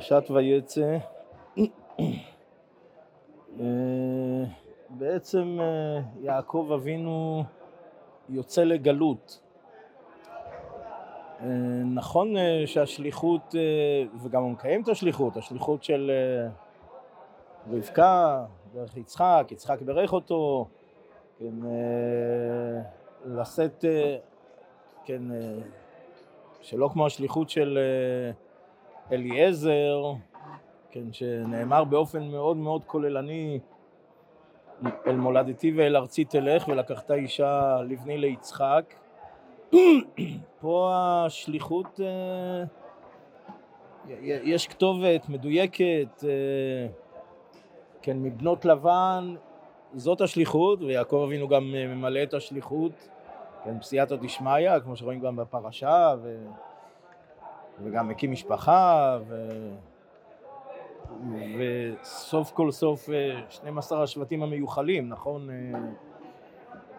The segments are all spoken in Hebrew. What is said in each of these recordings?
פרשת ויצא, אה, בעצם אה, יעקב אבינו יוצא לגלות. אה, נכון שהשליחות, וגם הוא מקיים את השליחות, השליחות של רבקה דרך יצחק, יצחק בירך אותו, כן, לשאת, כן, שלא כמו השליחות של אליעזר, כן, שנאמר באופן מאוד מאוד כוללני, אל מולדתי ואל ארצי תלך ולקחת אישה לבני ליצחק. פה השליחות, אה, יש כתובת מדויקת, אה, כן, מבנות לבן, זאת השליחות, ויעקב אבינו גם ממלא את השליחות, כן, בסייעתא דשמיא, כמו שרואים גם בפרשה, ו... וגם מקים משפחה, ו... וסוף כל סוף 12 אה, השבטים המיוחלים, נכון? אה,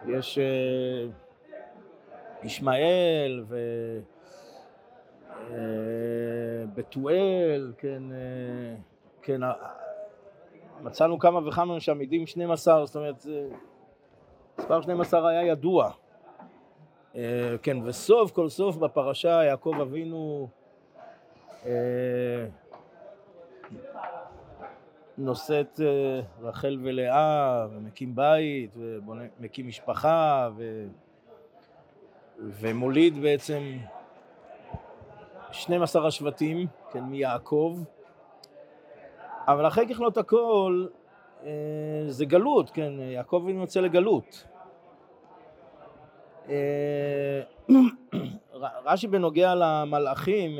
יש אה, ישמעאל ובתואל, כן, כן, מצאנו כמה וכמה שעמידים 12, זאת אומרת, מספר 12 היה ידוע. כן, וסוף כל סוף בפרשה יעקב אבינו נושאת אה, רחל ולאה, ומקים בית, ומקים משפחה, ו... ומוליד בעצם 12 השבטים, כן, מיעקב, אבל אחרי ככלות הכל אה, זה גלות, כן, יעקב יוצא לגלות. אה, רש"י בנוגע למלאכים,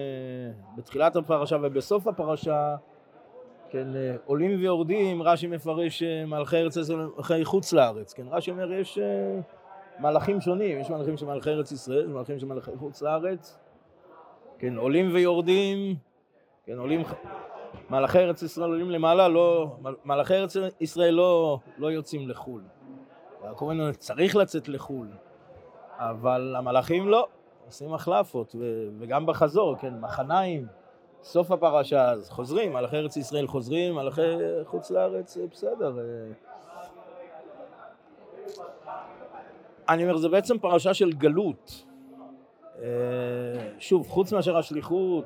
בתחילת הפרשה ובסוף הפרשה, כן, אה, עולים ויורדים, רש"י מפרש אה, מלכי ארץ ישראל, מלכי חוץ לארץ, כן, רש"י אומר יש אה, מלאכים שונים, יש מלאכים של מלכי ארץ ישראל, יש מלאכים של מלכי חוץ לארץ, כן, עולים ויורדים, כן, עולים, מלאכי ארץ ישראל עולים למעלה, לא, מלאכי ארץ ישראל לא, לא יוצאים לחו"ל, אבינו צריך לצאת לחו"ל, אבל המלאכים לא, עושים מחלפות, וגם בחזור, כן, מחניים, סוף הפרשה, אז חוזרים, מלאכי ארץ ישראל חוזרים, מלאכי חוץ לארץ, בסדר. אני אומר, זה בעצם פרשה של גלות. אה, שוב, חוץ מאשר השליחות,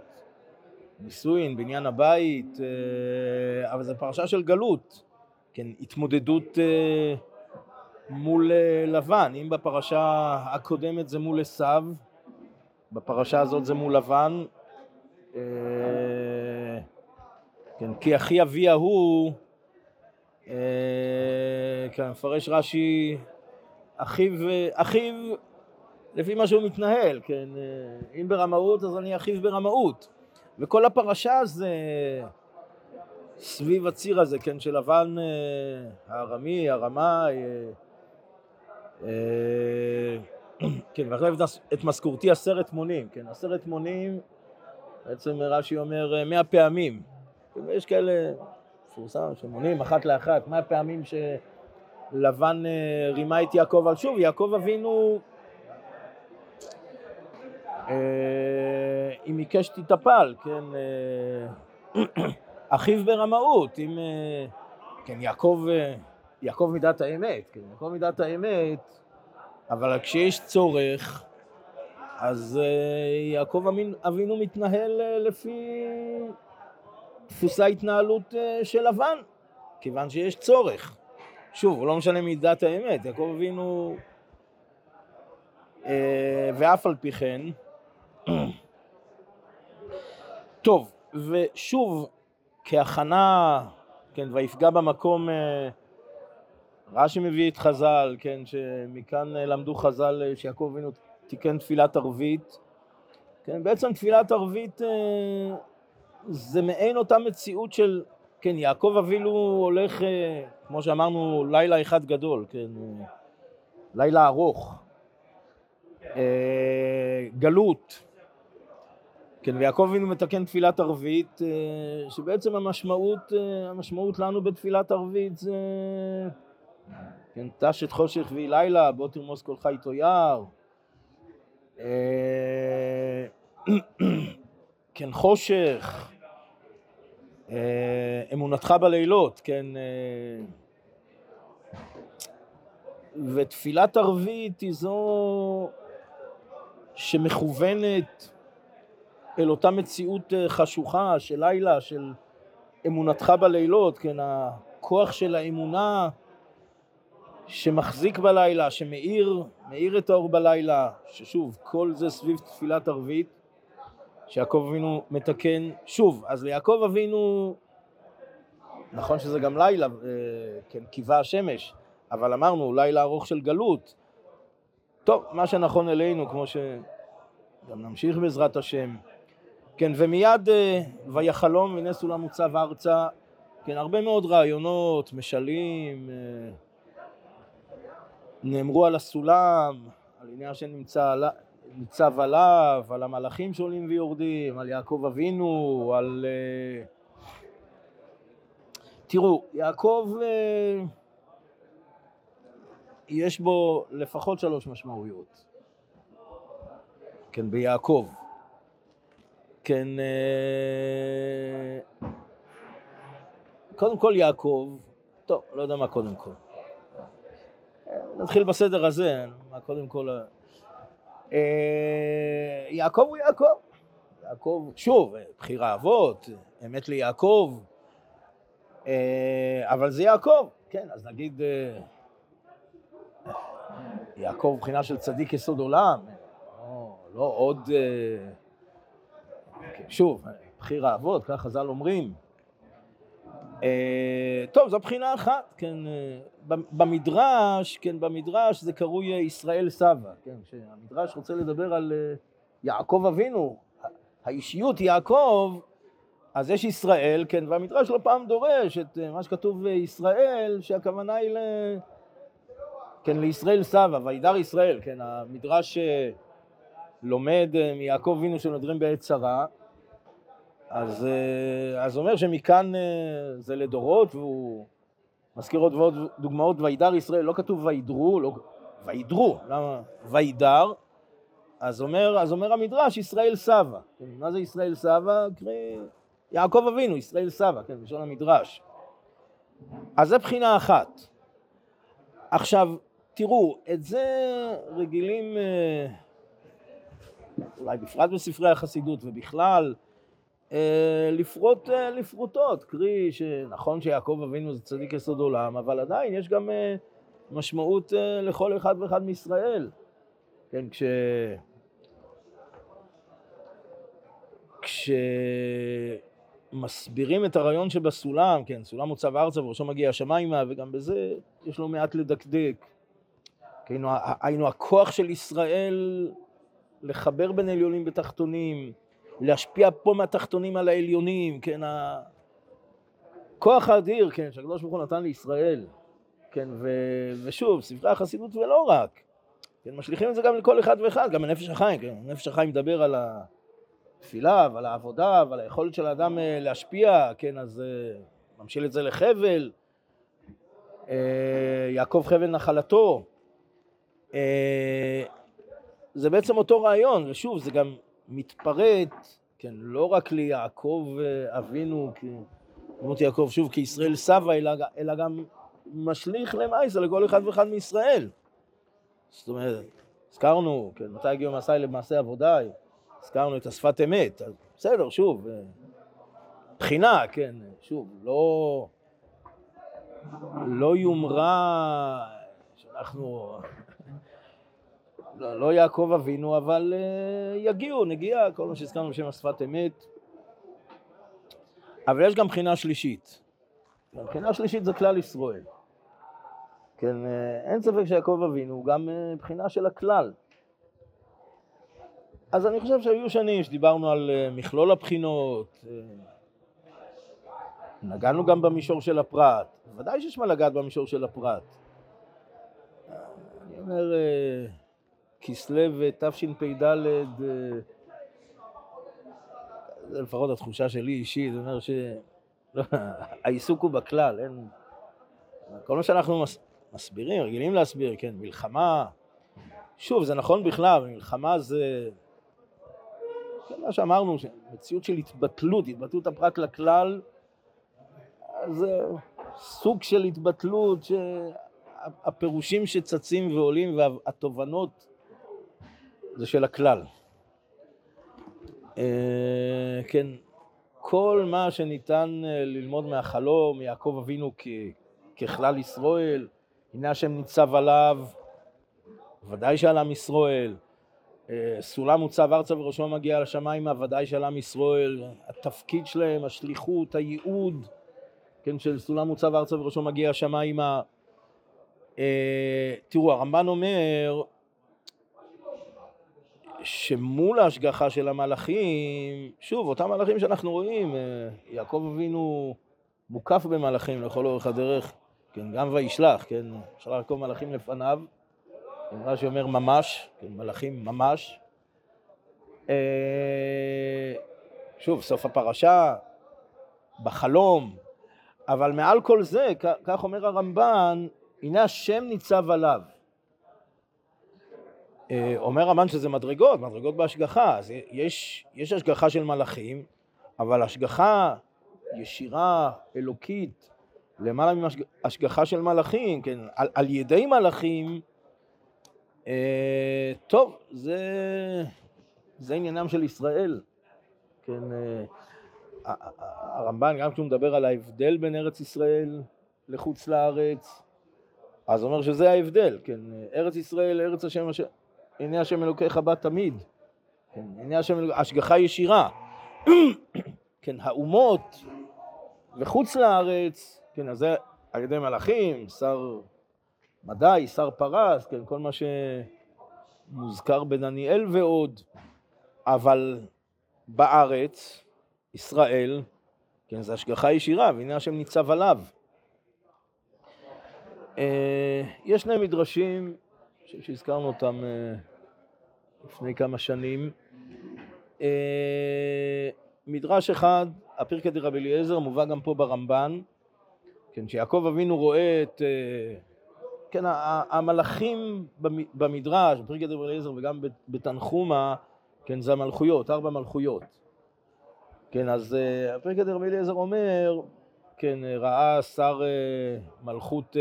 נישואין, בניין הבית, אה, אבל זו פרשה של גלות. כן, התמודדות אה, מול לבן. אם בפרשה הקודמת זה מול עשיו, בפרשה הזאת זה מול לבן, אה, כן, כי אחי אבי ההוא, אה, כן, מפרש רש"י, אחיו, אחיו לפי מה שהוא מתנהל, כן, אה, אם ברמאות אז אני אחיו ברמאות. וכל הפרשה זה סביב הציר הזה, כן, של לבן הארמי, הרמאי, כן, ועכשיו את משכורתי עשרת מונים, כן, עשרת מונים בעצם רש"י אומר מאה פעמים. יש כאלה, מפורסם, שמונים אחת לאחת, מאה פעמים שלבן אה, רימה את יעקב, אבל שוב, יעקב אבינו, אה, אם עיקש תטפל, כן, אה, אחיו ברמאות, אם, כן, יעקב, יעקב מידת האמת, כן, יעקב מידת האמת, אבל כשיש צורך, אז אה, יעקב אבינו מתנהל אה, לפי דפוסי התנהלות אה, של לבן, כיוון שיש צורך. שוב, לא משנה מידת האמת, יעקב אבינו, ואף על פי כן, טוב, ושוב, כהכנה, כן, ויפגע במקום, רש"י מביא את חז"ל, כן, שמכאן למדו חז"ל שיעקב אבינו תיקן תפילת ערבית. כן, בעצם תפילת ערבית אה, זה מעין אותה מציאות של, כן, יעקב אבינו הולך, אה, כמו שאמרנו, לילה אחד גדול, כן, אה, לילה ארוך, גלות, כן, ויעקב אבינו מתקן תפילת ערבית, שבעצם המשמעות, המשמעות לנו בתפילת ערבית זה, כן, את חושך ויהי לילה, בוא תרמוס איתו יער, אה, כן, חושך, אמונתך בלילות, כן, ותפילת ערבית היא זו שמכוונת אל אותה מציאות חשוכה של לילה, של אמונתך בלילות, כן, הכוח של האמונה שמחזיק בלילה, שמאיר, מאיר את האור בלילה, ששוב, כל זה סביב תפילת ערבית, שיעקב אבינו מתקן שוב. אז ליעקב אבינו, נכון שזה גם לילה, אה, כן, קיבה השמש, אבל אמרנו, לילה ארוך של גלות. טוב, מה שנכון אלינו, כמו שגם נמשיך בעזרת השם. כן, ומיד אה, ויחלום ונס עולם מוצב ארצה, כן, הרבה מאוד רעיונות, משלים, אה, נאמרו על הסולם, על עניין שניצב עליו, על המלאכים שעולים ויורדים, על יעקב אבינו, על... אה, תראו, יעקב יש בו לפחות שלוש משמעויות, כן, ביעקב. כן, אה, קודם כל יעקב, טוב, לא יודע מה קודם כל. נתחיל בסדר הזה, קודם כל... אה, יעקב הוא יעקב. יעקב, שוב, בחירה אבות, אמת ליעקב, אה, אבל זה יעקב, כן, אז נגיד יעקב מבחינה של צדיק יסוד עולם, לא, לא עוד... שוב, בחיר האבות, כך חז"ל אומרים. אה, טוב, זו בחינה אחת, כן, אה, במדרש, כן, במדרש זה קרוי ישראל סבא, כן, כשהמדרש רוצה לדבר על אה, יעקב אבינו, האישיות יעקב, אז יש ישראל, כן, והמדרש לא פעם דורש את מה שכתוב ישראל, שהכוונה היא ל... כן, לישראל סבא, וידר ישראל, כן, המדרש לומד מיעקב אבינו שנודרים בעת צרה, אז, אה, אז אומר שמכאן אה, זה לדורות, והוא מזכיר עוד ועוד דוגמאות, וידר ישראל, לא כתוב וידרו, לא, וידרו, למה? וידר, אז אומר, אז אומר המדרש, ישראל סבא. כן, מה זה ישראל סבא? קרי, יעקב אבינו, ישראל סבא, כן, בלשון המדרש. אז זה בחינה אחת. עכשיו, תראו, את זה רגילים, אה, אולי בפרט בספרי החסידות ובכלל, אה, לפרוט אה, לפרוטות, קרי שנכון שיעקב אבינו זה צדיק יסוד עולם, אבל עדיין יש גם אה, משמעות לכל אחד ואחד מישראל. כן, כש... כשמסבירים את הרעיון שבסולם, כן, סולם מוצב ארצה וראשו מגיע השמיימה, וגם בזה יש לו מעט לדקדק. היינו, הכוח של ישראל לחבר בין עליונים בתחתונים, להשפיע פה מהתחתונים על העליונים, כן, הכוח האדיר, כן, שהקדוש ברוך הוא נתן לישראל, כן, ו... ושוב, ספרי החסידות ולא רק, כן, משליכים את זה גם לכל אחד ואחד, גם בנפש החיים, כן, נפש החיים מדבר על התפילה ועל העבודה ועל היכולת של האדם אה, להשפיע, כן, אז אה, ממשיל את זה לחבל, אה, יעקב חבל נחלתו, זה בעצם אותו רעיון, ושוב, זה גם מתפרט, כן, לא רק ליעקב אה, אבינו, כמות יעקב שוב כישראל סבא, אלא, אלא גם משליך למעשה לכל אחד ואחד מישראל. זאת אומרת, הזכרנו, כן, מתי הגיעו מעשיי למעשה עבודה, הזכרנו את השפת אמת, אז בסדר, שוב, אה, בחינה, כן, שוב, לא, לא יומרה שאנחנו לא, לא יעקב אבינו, אבל uh, יגיעו, נגיע, כל מה שהזכרנו בשם השפת אמת. אבל יש גם בחינה שלישית. הבחינה השלישית זה כלל ישראל. כן, uh, אין ספק שיעקב אבינו הוא גם uh, בחינה של הכלל. אז אני חושב שהיו שנים שדיברנו על מכלול הבחינות, נגענו גם במישור של הפרט, ודאי שיש מה לגעת במישור של הפרט. אני אומר, כסלו תשפ"ד, אה, זה לפחות התחושה שלי אישית, זה אומר שהעיסוק הוא בכלל, אין... כל מה שאנחנו מס... מסבירים, רגילים להסביר, כן, מלחמה, שוב, זה נכון בכלל, מלחמה זה... כן, מה שאמרנו, מציאות של התבטלות, התבטלות הפרט לכלל, זה סוג של התבטלות, שהפירושים שצצים ועולים והתובנות זה של הכלל. אה, כן, כל מה שניתן אה, ללמוד מהחלום, יעקב אבינו ככלל ישראל, הנה השם ניצב עליו, ודאי שעל עם ישראל. אה, סולם מוצב ארצה וראשו מגיע לשמיים, ודאי שעל עם ישראל, התפקיד שלהם, השליחות, הייעוד, כן, של סולם מוצב ארצה וראשו מגיע השמיימה. תראו, הרמב"ן אומר, שמול ההשגחה של המלאכים, שוב, אותם מלאכים שאנחנו רואים, אה, יעקב אבינו מוקף במלאכים לכל אורך הדרך, כן, גם וישלח, כן, שלח יעקב מלאכים לפניו, רש"י אומר ממש, כן, מלאכים ממש. אה, שוב, סוף הפרשה, בחלום, אבל מעל כל זה, כך אומר הרמב"ן, הנה השם ניצב עליו. אה, אומר המן שזה מדרגות, מדרגות בהשגחה. אז יש, יש השגחה של מלאכים, אבל השגחה ישירה, אלוקית, למעלה מהשגחה של מלאכים, כן, על, על ידי מלאכים, אה, טוב, זה, זה עניינם של ישראל. כן, אה, הרמב"ן, גם כשהוא מדבר על ההבדל בין ארץ ישראל לחוץ לארץ, אז הוא אומר שזה ההבדל, כן, ארץ ישראל, ארץ השם, השם עיני השם אלוקיך בה תמיד. כן, עיני השם אלוקיך, השגחה ישירה. כן, האומות וחוץ לארץ, כן, אז זה על ידי מלאכים, שר מדי, שר פרס, כן, כל מה שמוזכר בדניאל ועוד, אבל בארץ, ישראל, כן, זה השגחה ישירה, והנה השם ניצב עליו. אה, יש שני מדרשים חושב שהזכרנו אותם אה, לפני כמה שנים. אה, מדרש אחד, הפרקא דרבי אליעזר, מובא גם פה ברמב"ן, כן, שיעקב אבינו רואה את, אה, כן, המלאכים במדרש, בפרקא דרבי אליעזר וגם בתנחומה, כן, זה המלכויות, ארבע מלכויות. כן, אז הפרקא דרבי אליעזר אומר, כן, ראה שר מלכות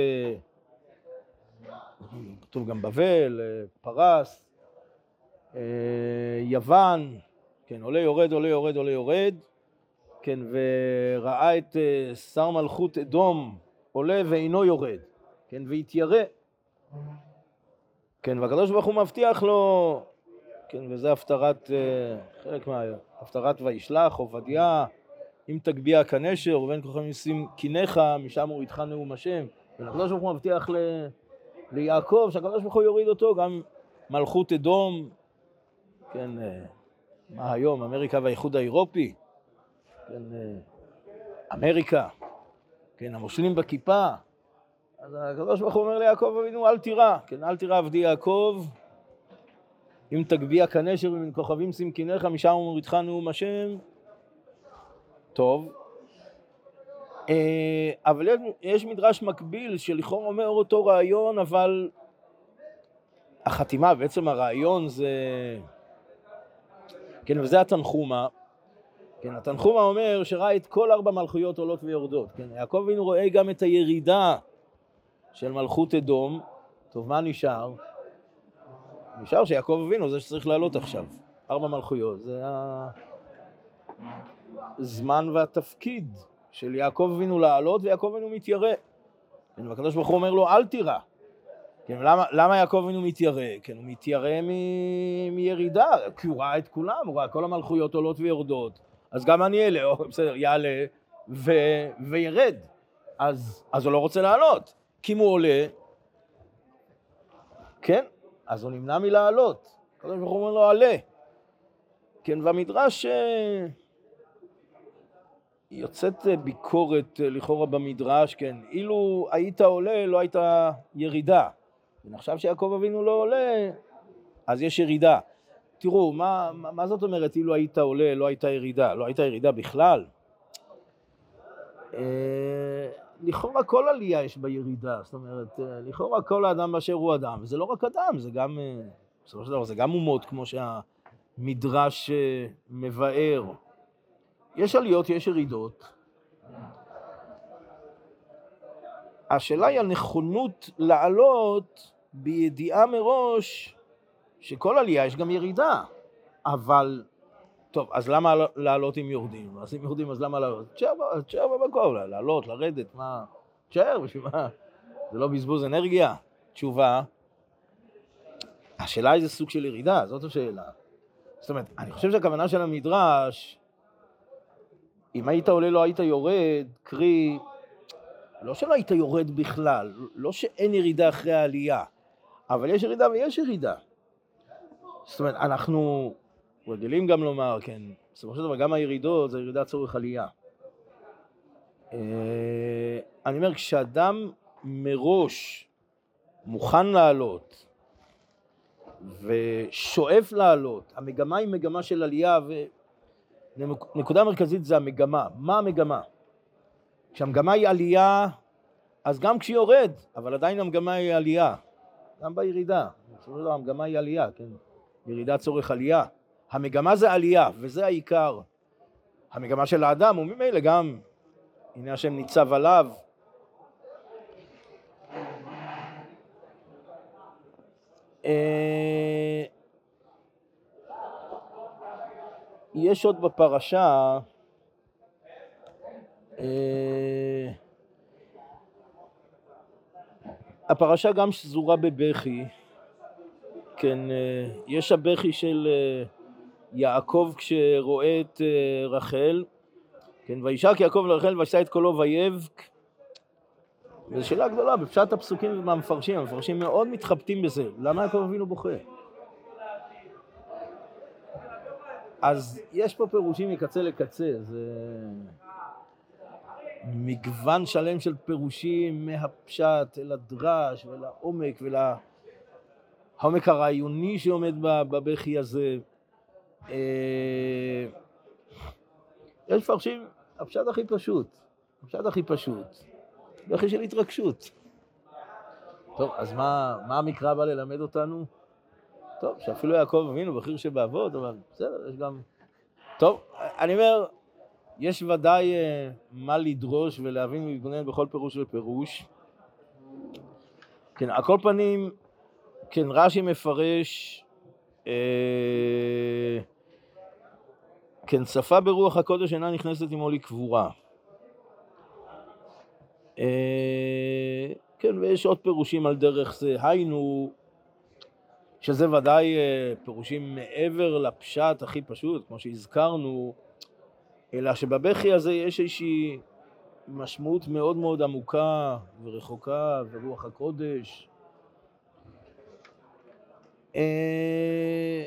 כתוב גם בבל, אה, פרס, אה, יוון, כן, עולה יורד, עולה יורד, עולה יורד, כן, וראה את אה, שר מלכות אדום עולה ואינו יורד, כן, והתיירא, כן, והקדוש ברוך הוא מבטיח לו, כן, וזה הפטרת, חלק מהפטרת וישלח, עובדיה, אם תגביה כנשר ובין כוכבים ישים קיניך, משם הורידך נאום השם. והקדוש ברוך הוא מבטיח ל... ליעקב, שהקדוש ברוך הוא יוריד אותו, גם מלכות אדום, כן, אה, מה היום, אמריקה והאיחוד האירופי, כן, אה, אמריקה, כן, המושלים בכיפה, אז הקדוש ברוך הוא אומר ליעקב אבינו, אל תירא, כן, אל תירא עבדי יעקב, אם תגביה כנשר ומן כוכבים שים קיניך, משם ומורידך נאום השם, טוב, אבל יש מדרש מקביל שלכאורה אומר אותו רעיון, אבל החתימה, בעצם הרעיון זה... כן, וזה התנחומה. כן, התנחומה אומר שראה את כל ארבע מלכויות עולות ויורדות. כן, יעקב אבינו רואה גם את הירידה של מלכות אדום. טוב, מה נשאר? נשאר שיעקב אבינו זה שצריך לעלות עכשיו. ארבע מלכויות, זה הזמן והתפקיד. של יעקב אבינו לעלות, ויעקב אבינו מתיירא. כן, והקדוש ברוך הוא אומר לו, אל תירא. כן, למה, למה יעקב אבינו מתיירא? כן, הוא מתיירא מ... מירידה, כי הוא ראה את כולם, הוא ראה כל המלכויות עולות ויורדות. אז גם אני אעלה, בסדר, יעלה ו... וירד. אז, אז הוא לא רוצה לעלות. כי אם הוא עולה, כן, אז הוא נמנע מלעלות. הקדוש ברוך הוא אומר לו, עלה. כן, והמדרש... יוצאת אה, ביקורת אה, לכאורה במדרש, כן, אילו היית עולה לא הייתה ירידה. ועכשיו שיעקב אבינו לא עולה, אז יש ירידה. תראו, מה, מה, מה זאת אומרת אילו היית עולה לא הייתה ירידה? לא הייתה ירידה בכלל? אה, לכאורה כל עלייה יש בה ירידה, זאת אומרת, לכאורה כל האדם באשר הוא אדם, וזה לא רק אדם, זה גם, בסופו של דבר זה גם אומות כמו שהמדרש מבאר. יש עליות, יש ירידות. השאלה היא הנכונות לעלות בידיעה מראש שכל עלייה יש גם ירידה, אבל, טוב, אז למה לעלות אם יורדים? אז אם יורדים אז למה לעלות? תשאר במקום, לעלות, לרדת, מה? תשאר, בשביל מה? זה לא בזבוז אנרגיה? תשובה, השאלה איזה סוג של ירידה, זאת השאלה. זאת אומרת, אני חושב שהכוונה של המדרש, אם היית עולה לא היית יורד, קרי, לא שלא היית יורד בכלל, לא שאין ירידה אחרי העלייה, אבל יש ירידה ויש ירידה. זאת אומרת, אנחנו רגילים גם לומר, כן, בסופו של דבר גם הירידות זה ירידה צורך עלייה. אה, אני אומר, כשאדם מראש מוכן לעלות ושואף לעלות, המגמה היא מגמה של עלייה ונקודה מרכזית זה המגמה. מה המגמה? כשהמגמה היא עלייה, אז גם כשיורד, אבל עדיין המגמה היא עלייה. גם בירידה. בסופו של דבר המגמה היא עלייה, כן? ירידה צורך עלייה. המגמה זה עלייה, וזה העיקר. המגמה של האדם הוא ממילא גם, הנה השם ניצב עליו. אה, יש עוד בפרשה אה, הפרשה גם שזורה בבכי, כן, אה, יש הבכי של אה, יעקב כשרואה את רחל, כן, וישק יעקב לרחל וישא את קולו ויבק, וזו שאלה גדולה, בפשט הפסוקים והמפרשים, המפרשים מאוד מתחבטים בזה, למה יעקב אבינו בוכה? אז יש פה פירושים מקצה לקצה, זה... מגוון שלם של פירושים מהפשט אל הדרש ולעומק ולעומק הרעיוני שעומד בבכי הזה. אה, יש מפרשים, הפשט הכי פשוט, הפשט הכי פשוט, בכי של התרגשות. טוב, אז מה, מה המקרא בא ללמד אותנו? טוב, שאפילו יעקב אבינו בכיר שבאבות, אבל בסדר, יש גם... טוב, אני אומר, יש ודאי uh, מה לדרוש ולהבין ולהתגונן בכל פירוש ופירוש. כן, על כל פנים, כן, רש"י מפרש, uh, כן, שפה ברוח הקודש אינה נכנסת עמו לקבורה. Uh, כן, ויש עוד פירושים על דרך זה, היינו, שזה ודאי uh, פירושים מעבר לפשט הכי פשוט, כמו שהזכרנו, אלא שבבכי הזה יש איזושהי משמעות מאוד מאוד עמוקה ורחוקה ורוח הקודש. אה,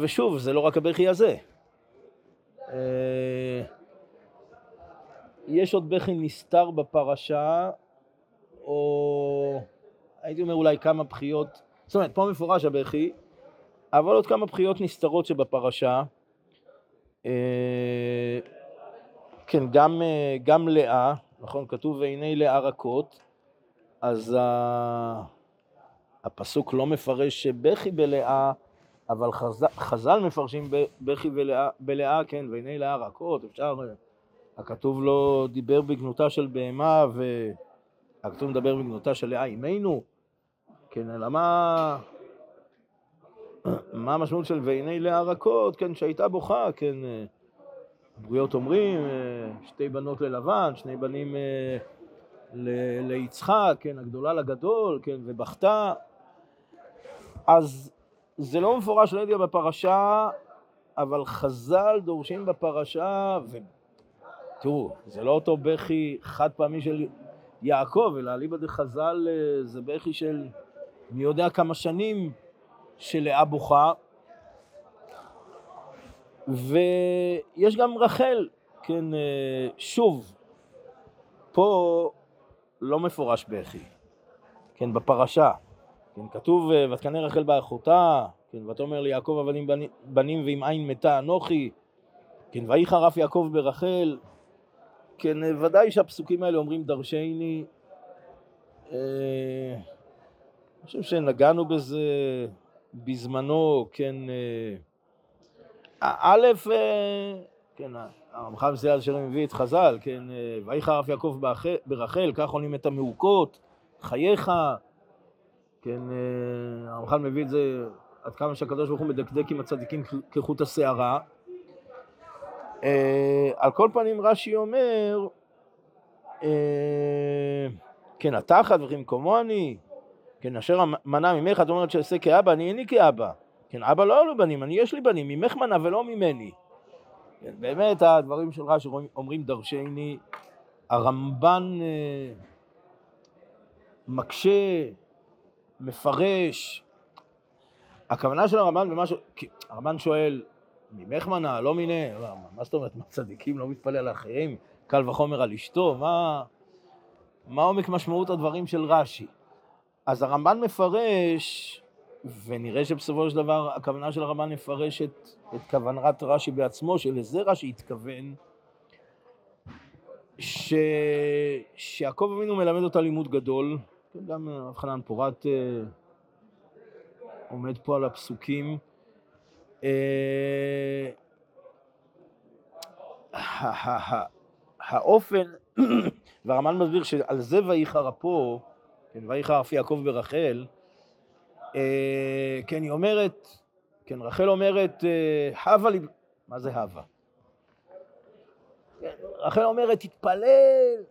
ושוב, זה לא רק הבכי הזה. אה, יש עוד בכי נסתר בפרשה, או הייתי אומר אולי כמה בחיות, זאת אומרת, פה מפורש הבכי, אבל עוד כמה בחיות נסתרות שבפרשה. אה, כן, גם, אה, גם לאה, נכון, כתוב והנה לאה רכות, אז הפסוק לא מפרש שבכי בלאה, אבל חז"ל, חז"ל מפרשים בכי בלאה, בלאה, כן, והנה לאה רכות, אפשר, הכתוב לא דיבר בגנותה של בהמה, והכתוב מדבר בגנותה של לאה אימנו, כן, אלא מה... מה המשמעות של והנה לאה רכות, כן, שהייתה בוכה, כן, הבריות אומרים, שתי בנות ללבן, שני בנים אה, ליצחק, כן, הגדולה לגדול, כן, ובכתה. אז זה לא מפורש, לא יודע, בפרשה, אבל חז"ל דורשים בפרשה, ותראו, זה לא אותו בכי חד פעמי של יעקב, אלא אליבא דחז"ל אה, זה בכי של מי יודע כמה שנים שלאה בוכה, ויש גם רחל, כן, אה, שוב, פה לא מפורש בכי, כן, בפרשה, כן, כתוב, אה, ותקנא רחל באחותה, כן, ותאמר ליעקב עבדים בנים ועם עין מתה אנוכי, כן, ויהי חרף יעקב ברחל, כן, אה, ודאי שהפסוקים האלה אומרים דרשני, אני חושב שנגענו בזה בזמנו, כן, אה, א', אה, כן, הרמח"ל מסילת ישרים מביא את חז"ל, כן, ויחר אף יעקב ברחל, כך עונים את המעוקות, חייך, כן, הרמח"ל מביא את זה עד כמה שהקדוש ברוך הוא מדקדק עם הצדיקים כחוט השערה. על כל פנים רש"י אומר, כן, התחת וכי מקומו אני, כן, אשר מנע ממך, את אומרת שאעשה כאבא, אני איני כאבא. כן, אבא לא היו לו בנים, אני יש לי בנים, ממך מנע ולא ממני. כן, באמת הדברים של רש"י אומרים דרשני, הרמב"ן אה, מקשה, מפרש. הכוונה של הרמב"ן במה ש... הרמב"ן שואל, ממך מנע, לא מיני, מה זאת אומרת, מה צדיקים לא מתפלא על אחרים, קל וחומר על אשתו, מה, מה עומק משמעות הדברים של רש"י? אז הרמב"ן מפרש ונראה שבסופו של דבר הכוונה של הרמב"ן לפרש את, כוונת רש"י בעצמו, שלזה רש"י התכוון, ש... שיעקב אבינו מלמד אותה לימוד גדול, גם רב חנן פורת אה, עומד פה על הפסוקים. אה, האופן, והרמב"ן מסביר שעל זה וייחר אפו, כן, וייחר אף יעקב ברחל, אה, כן, היא אומרת, כן, רחל אומרת, אה, הווה לי, מה זה הווה? כן, רחל אומרת, תתפלל,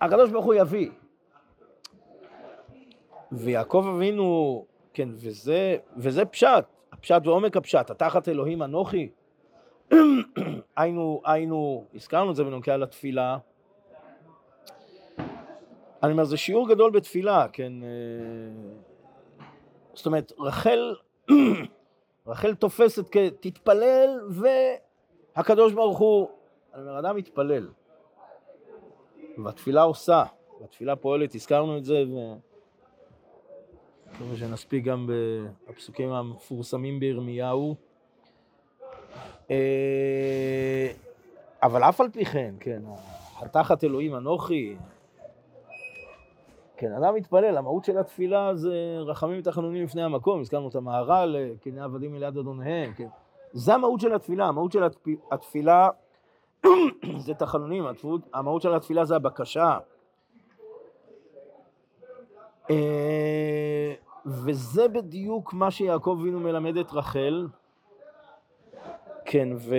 הקדוש ברוך הוא יביא. ויעקב אבינו, כן, וזה, וזה פשט, הפשט ועומק הפשט, התחת אלוהים אנוכי. היינו, היינו, הזכרנו את זה בנוגע לתפילה. אני אומר, זה שיעור גדול בתפילה, כן, אה, זאת אומרת, רחל, רחל תופסת כתתפלל והקדוש ברוך הוא, אני אומר, אדם מתפלל והתפילה עושה, והתפילה פועלת, הזכרנו את זה ו... מקווה שנספיק גם בפסוקים המפורסמים בירמיהו. אה, אבל אף על פי כן, כן, התחת אלוהים אנוכי, כן, אדם מתפלל, המהות של התפילה זה רחמים ותחנונים לפני המקום, הזכרנו את המהר"ל, קני עבדים אליד אדוניהם, כן. זה המהות של התפילה, המהות של התפילה זה תחנונים, המהות של התפילה זה הבקשה. אה, וזה בדיוק מה שיעקב אבינו מלמד את רחל, כן, ו,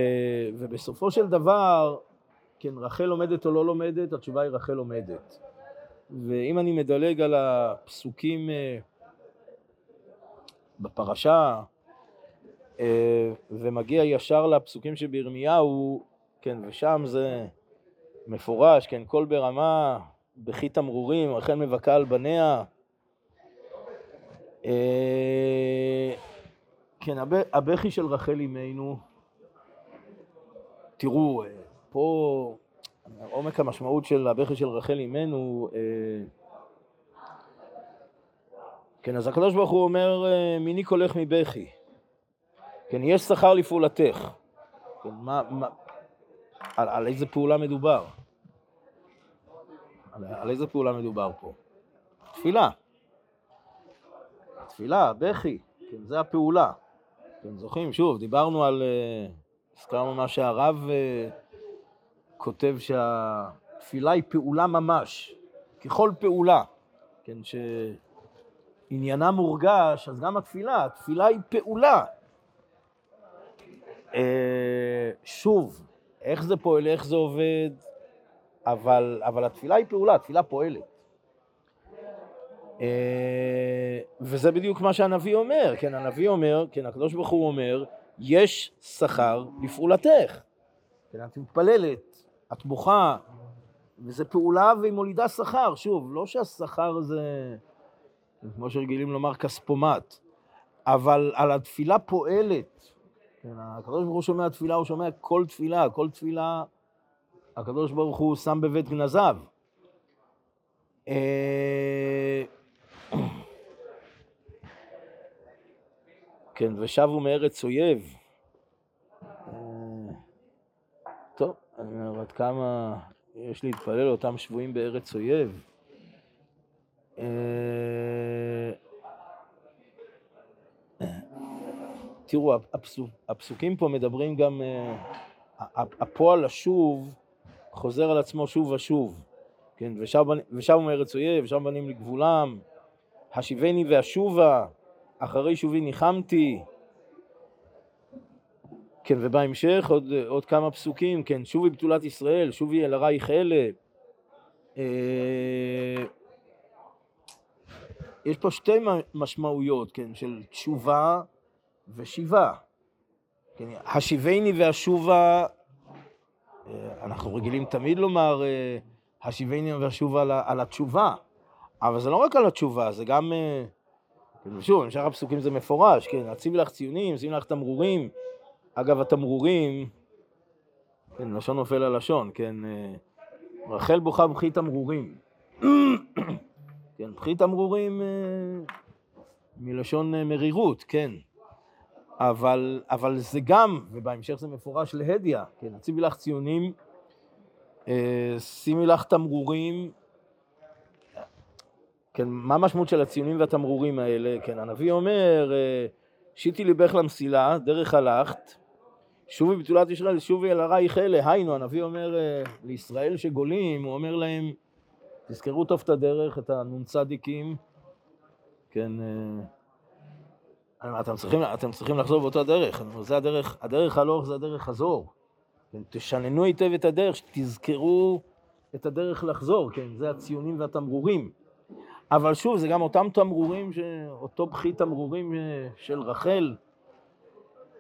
ובסופו של דבר, כן, רחל לומדת או לא לומדת, התשובה היא רחל לומדת. ואם אני מדלג על הפסוקים אה, בפרשה אה, ומגיע ישר לפסוקים שבירמיהו, כן, ושם זה מפורש, כן, קול ברמה, בכי תמרורים, רחל מבכה על בניה. אה, כן, הבכי של רחל אימנו, תראו, פה עומק המשמעות של הבכי של רחל אימנו, אה, כן, אז הקדוש ברוך הוא אומר, אה, מיני קולך מבכי. כן, יש שכר לפעולתך. כן, מה, מה, על, על איזה פעולה מדובר? על, על איזה פעולה מדובר פה? תפילה. תפילה, בכי, כן, זה הפעולה. כן, זוכרים, שוב, דיברנו על, אה, הזכרנו מה שהרב כותב שהתפילה היא פעולה ממש, ככל פעולה, כן, שעניינה מורגש, אז גם התפילה, התפילה היא פעולה. אה, שוב, איך זה פועל, איך זה עובד, אבל, אבל התפילה היא פעולה, התפילה פועלת. אה, וזה בדיוק מה שהנביא אומר, כן, הנביא אומר, כן, הקדוש ברוך הוא אומר, יש שכר לפעולתך. כן, את מתפללת, את בוכה, וזו פעולה והיא מולידה שכר. שוב, לא שהשכר זה, כמו שרגילים לומר, כספומט, אבל על התפילה פועלת. כן, הקדוש ברוך הוא שומע תפילה, הוא שומע כל תפילה, כל תפילה הקדוש ברוך הוא שם בבית גנזיו. אה, כן, ושבו מארץ אויב. טוב, אני אומר, עד כמה יש להתפלל אותם שבויים בארץ אויב. אה, תראו, הפסוק, הפסוקים פה מדברים גם, אה, הפועל לשוב חוזר על עצמו שוב ושוב. כן, ושבו מארץ אויב, ושם בנים לגבולם, השיבני ואשובה, אחרי שובי ניחמתי. כן, ובהמשך עוד, עוד כמה פסוקים, כן, שובי בתולת ישראל, שובי אל הרייך אלה. אה, יש פה שתי משמעויות, כן, של תשובה ושיבה. כן, השיבני והשובה, אה, אנחנו רגילים תמיד לומר אה, השיבני ואשובה על, על התשובה, אבל זה לא רק על התשובה, זה גם, כן, שוב, במשך הפסוקים זה מפורש, כן, אציב לך ציונים, שים לך תמרורים. אגב, התמרורים, כן, לשון נופל על לשון, כן, רחל בוכה בכי תמרורים. כן, בכי תמרורים מלשון מרירות, כן. אבל, אבל זה גם, ובהמשך זה מפורש להדיא, כן, הציבי לך ציונים, אה, שימי לך תמרורים, כן, מה המשמעות של הציונים והתמרורים האלה? כן, הנביא אומר, אה, שיטי ליבך למסילה, דרך הלכת, שובי בתולת ישראל, שובי אל הרייך אלה, היינו, הנביא אומר אה, לישראל שגולים, הוא אומר להם, תזכרו טוב את הדרך, את הנ"צדיקים, כן, אתם צריכים, אתם צריכים לחזור באותה דרך, זה הדרך, הדרך הלוך זה הדרך חזור. כן, תשננו היטב את הדרך, שתזכרו את הדרך לחזור, כן, זה הציונים והתמרורים. אבל שוב, זה גם אותם תמרורים, אותו בכי תמרורים אה, של רחל,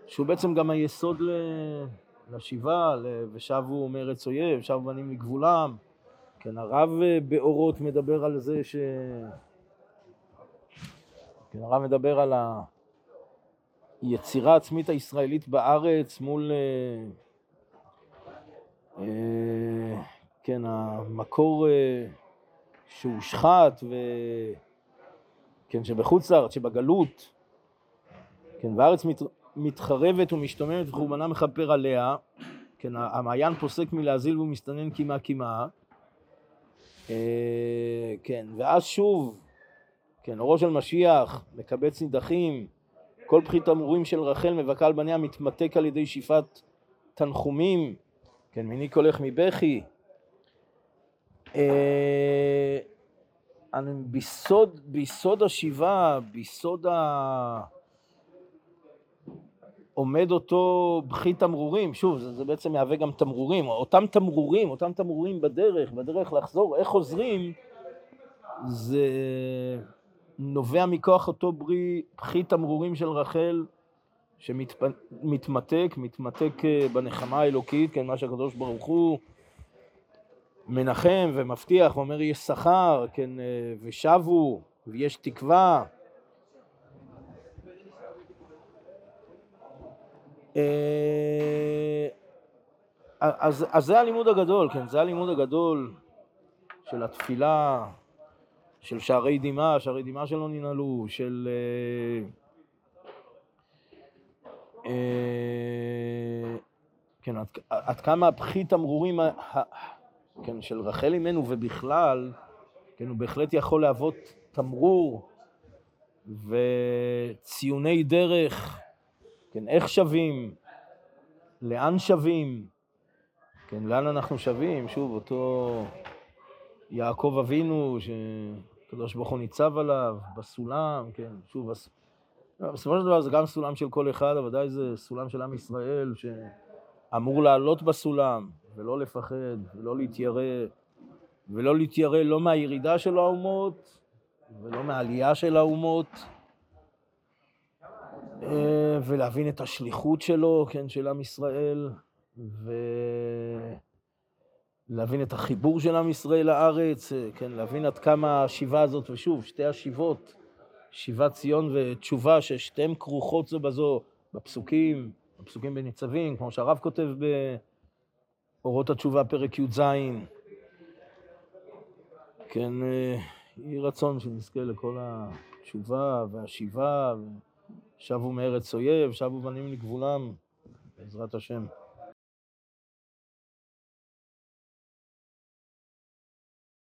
שהוא בעצם גם היסוד לשיבה, ושבו מארץ אויב, שבו בנים לגבולם. כן, הרב אה, באורות מדבר על זה ש... כן, הרב מדבר על היצירה העצמית הישראלית בארץ מול... אה, אה, כן, המקור שהושחת, ו... כן, שבחוץ לארץ, שבגלות, כן, והארץ מת, מתחרבת ומשתוממת וחורבנה מכפר עליה, כן, המעיין פוסק מלהזיל והוא מסתנן קימה קימה, אה, כן, ואז שוב, כן, אורו של משיח מקבץ נידחים, כל בכי תמרורים של רחל מבכה על בניה מתמתק על ידי שאיפת תנחומים, כן, מיני קולך מבכי. אה, ביסוד, ביסוד השיבה, ביסוד ה... עומד אותו בכי תמרורים, שוב, זה, זה בעצם מהווה גם תמרורים, אותם תמרורים, אותם תמרורים בדרך, בדרך לחזור, איך חוזרים, זה נובע מכוח אותו ברי, בכי תמרורים של רחל, שמתמתק, מתמתק אה, בנחמה האלוקית, כן, מה שהקדוש ברוך הוא מנחם ומבטיח ואומר יש שכר, כן, אה, ושבו, ויש תקווה. אז, אז זה הלימוד הגדול, כן, זה הלימוד הגדול של התפילה, של שערי דמעה, שערי דמעה שלא ננעלו, של... אה, כן, עד, עד כמה הבכי תמרורים כן, של רחל אימנו ובכלל, כן, הוא בהחלט יכול להוות תמרור וציוני דרך, כן, איך שווים, לאן שווים, כן, לאן אנחנו שווים, שוב, אותו יעקב אבינו, שקדוש ברוך הוא ניצב עליו, בסולם, כן, שוב, בסופו של דבר זה גם סולם של כל אחד, אבל ודאי זה סולם של עם ישראל שאמור לעלות בסולם ולא לפחד ולא להתיירא, ולא להתיירא לא מהירידה של האומות ולא מהעלייה של האומות, ולהבין את השליחות שלו, כן, של עם ישראל, ולהבין את החיבור של עם ישראל לארץ, אה, כן, להבין עד כמה השיבה הזאת, ושוב, שתי השיבות, שיבת ציון ותשובה, ששתיהן כרוכות זו בזו בפסוקים, בפסוקים בניצבים, כמו שהרב כותב באורות התשובה, פרק י"ז. כן, אה, יהי רצון שנזכה לכל התשובה והשיבה, ושבו מארץ אויב, שבו בנים לגבולם, בעזרת השם.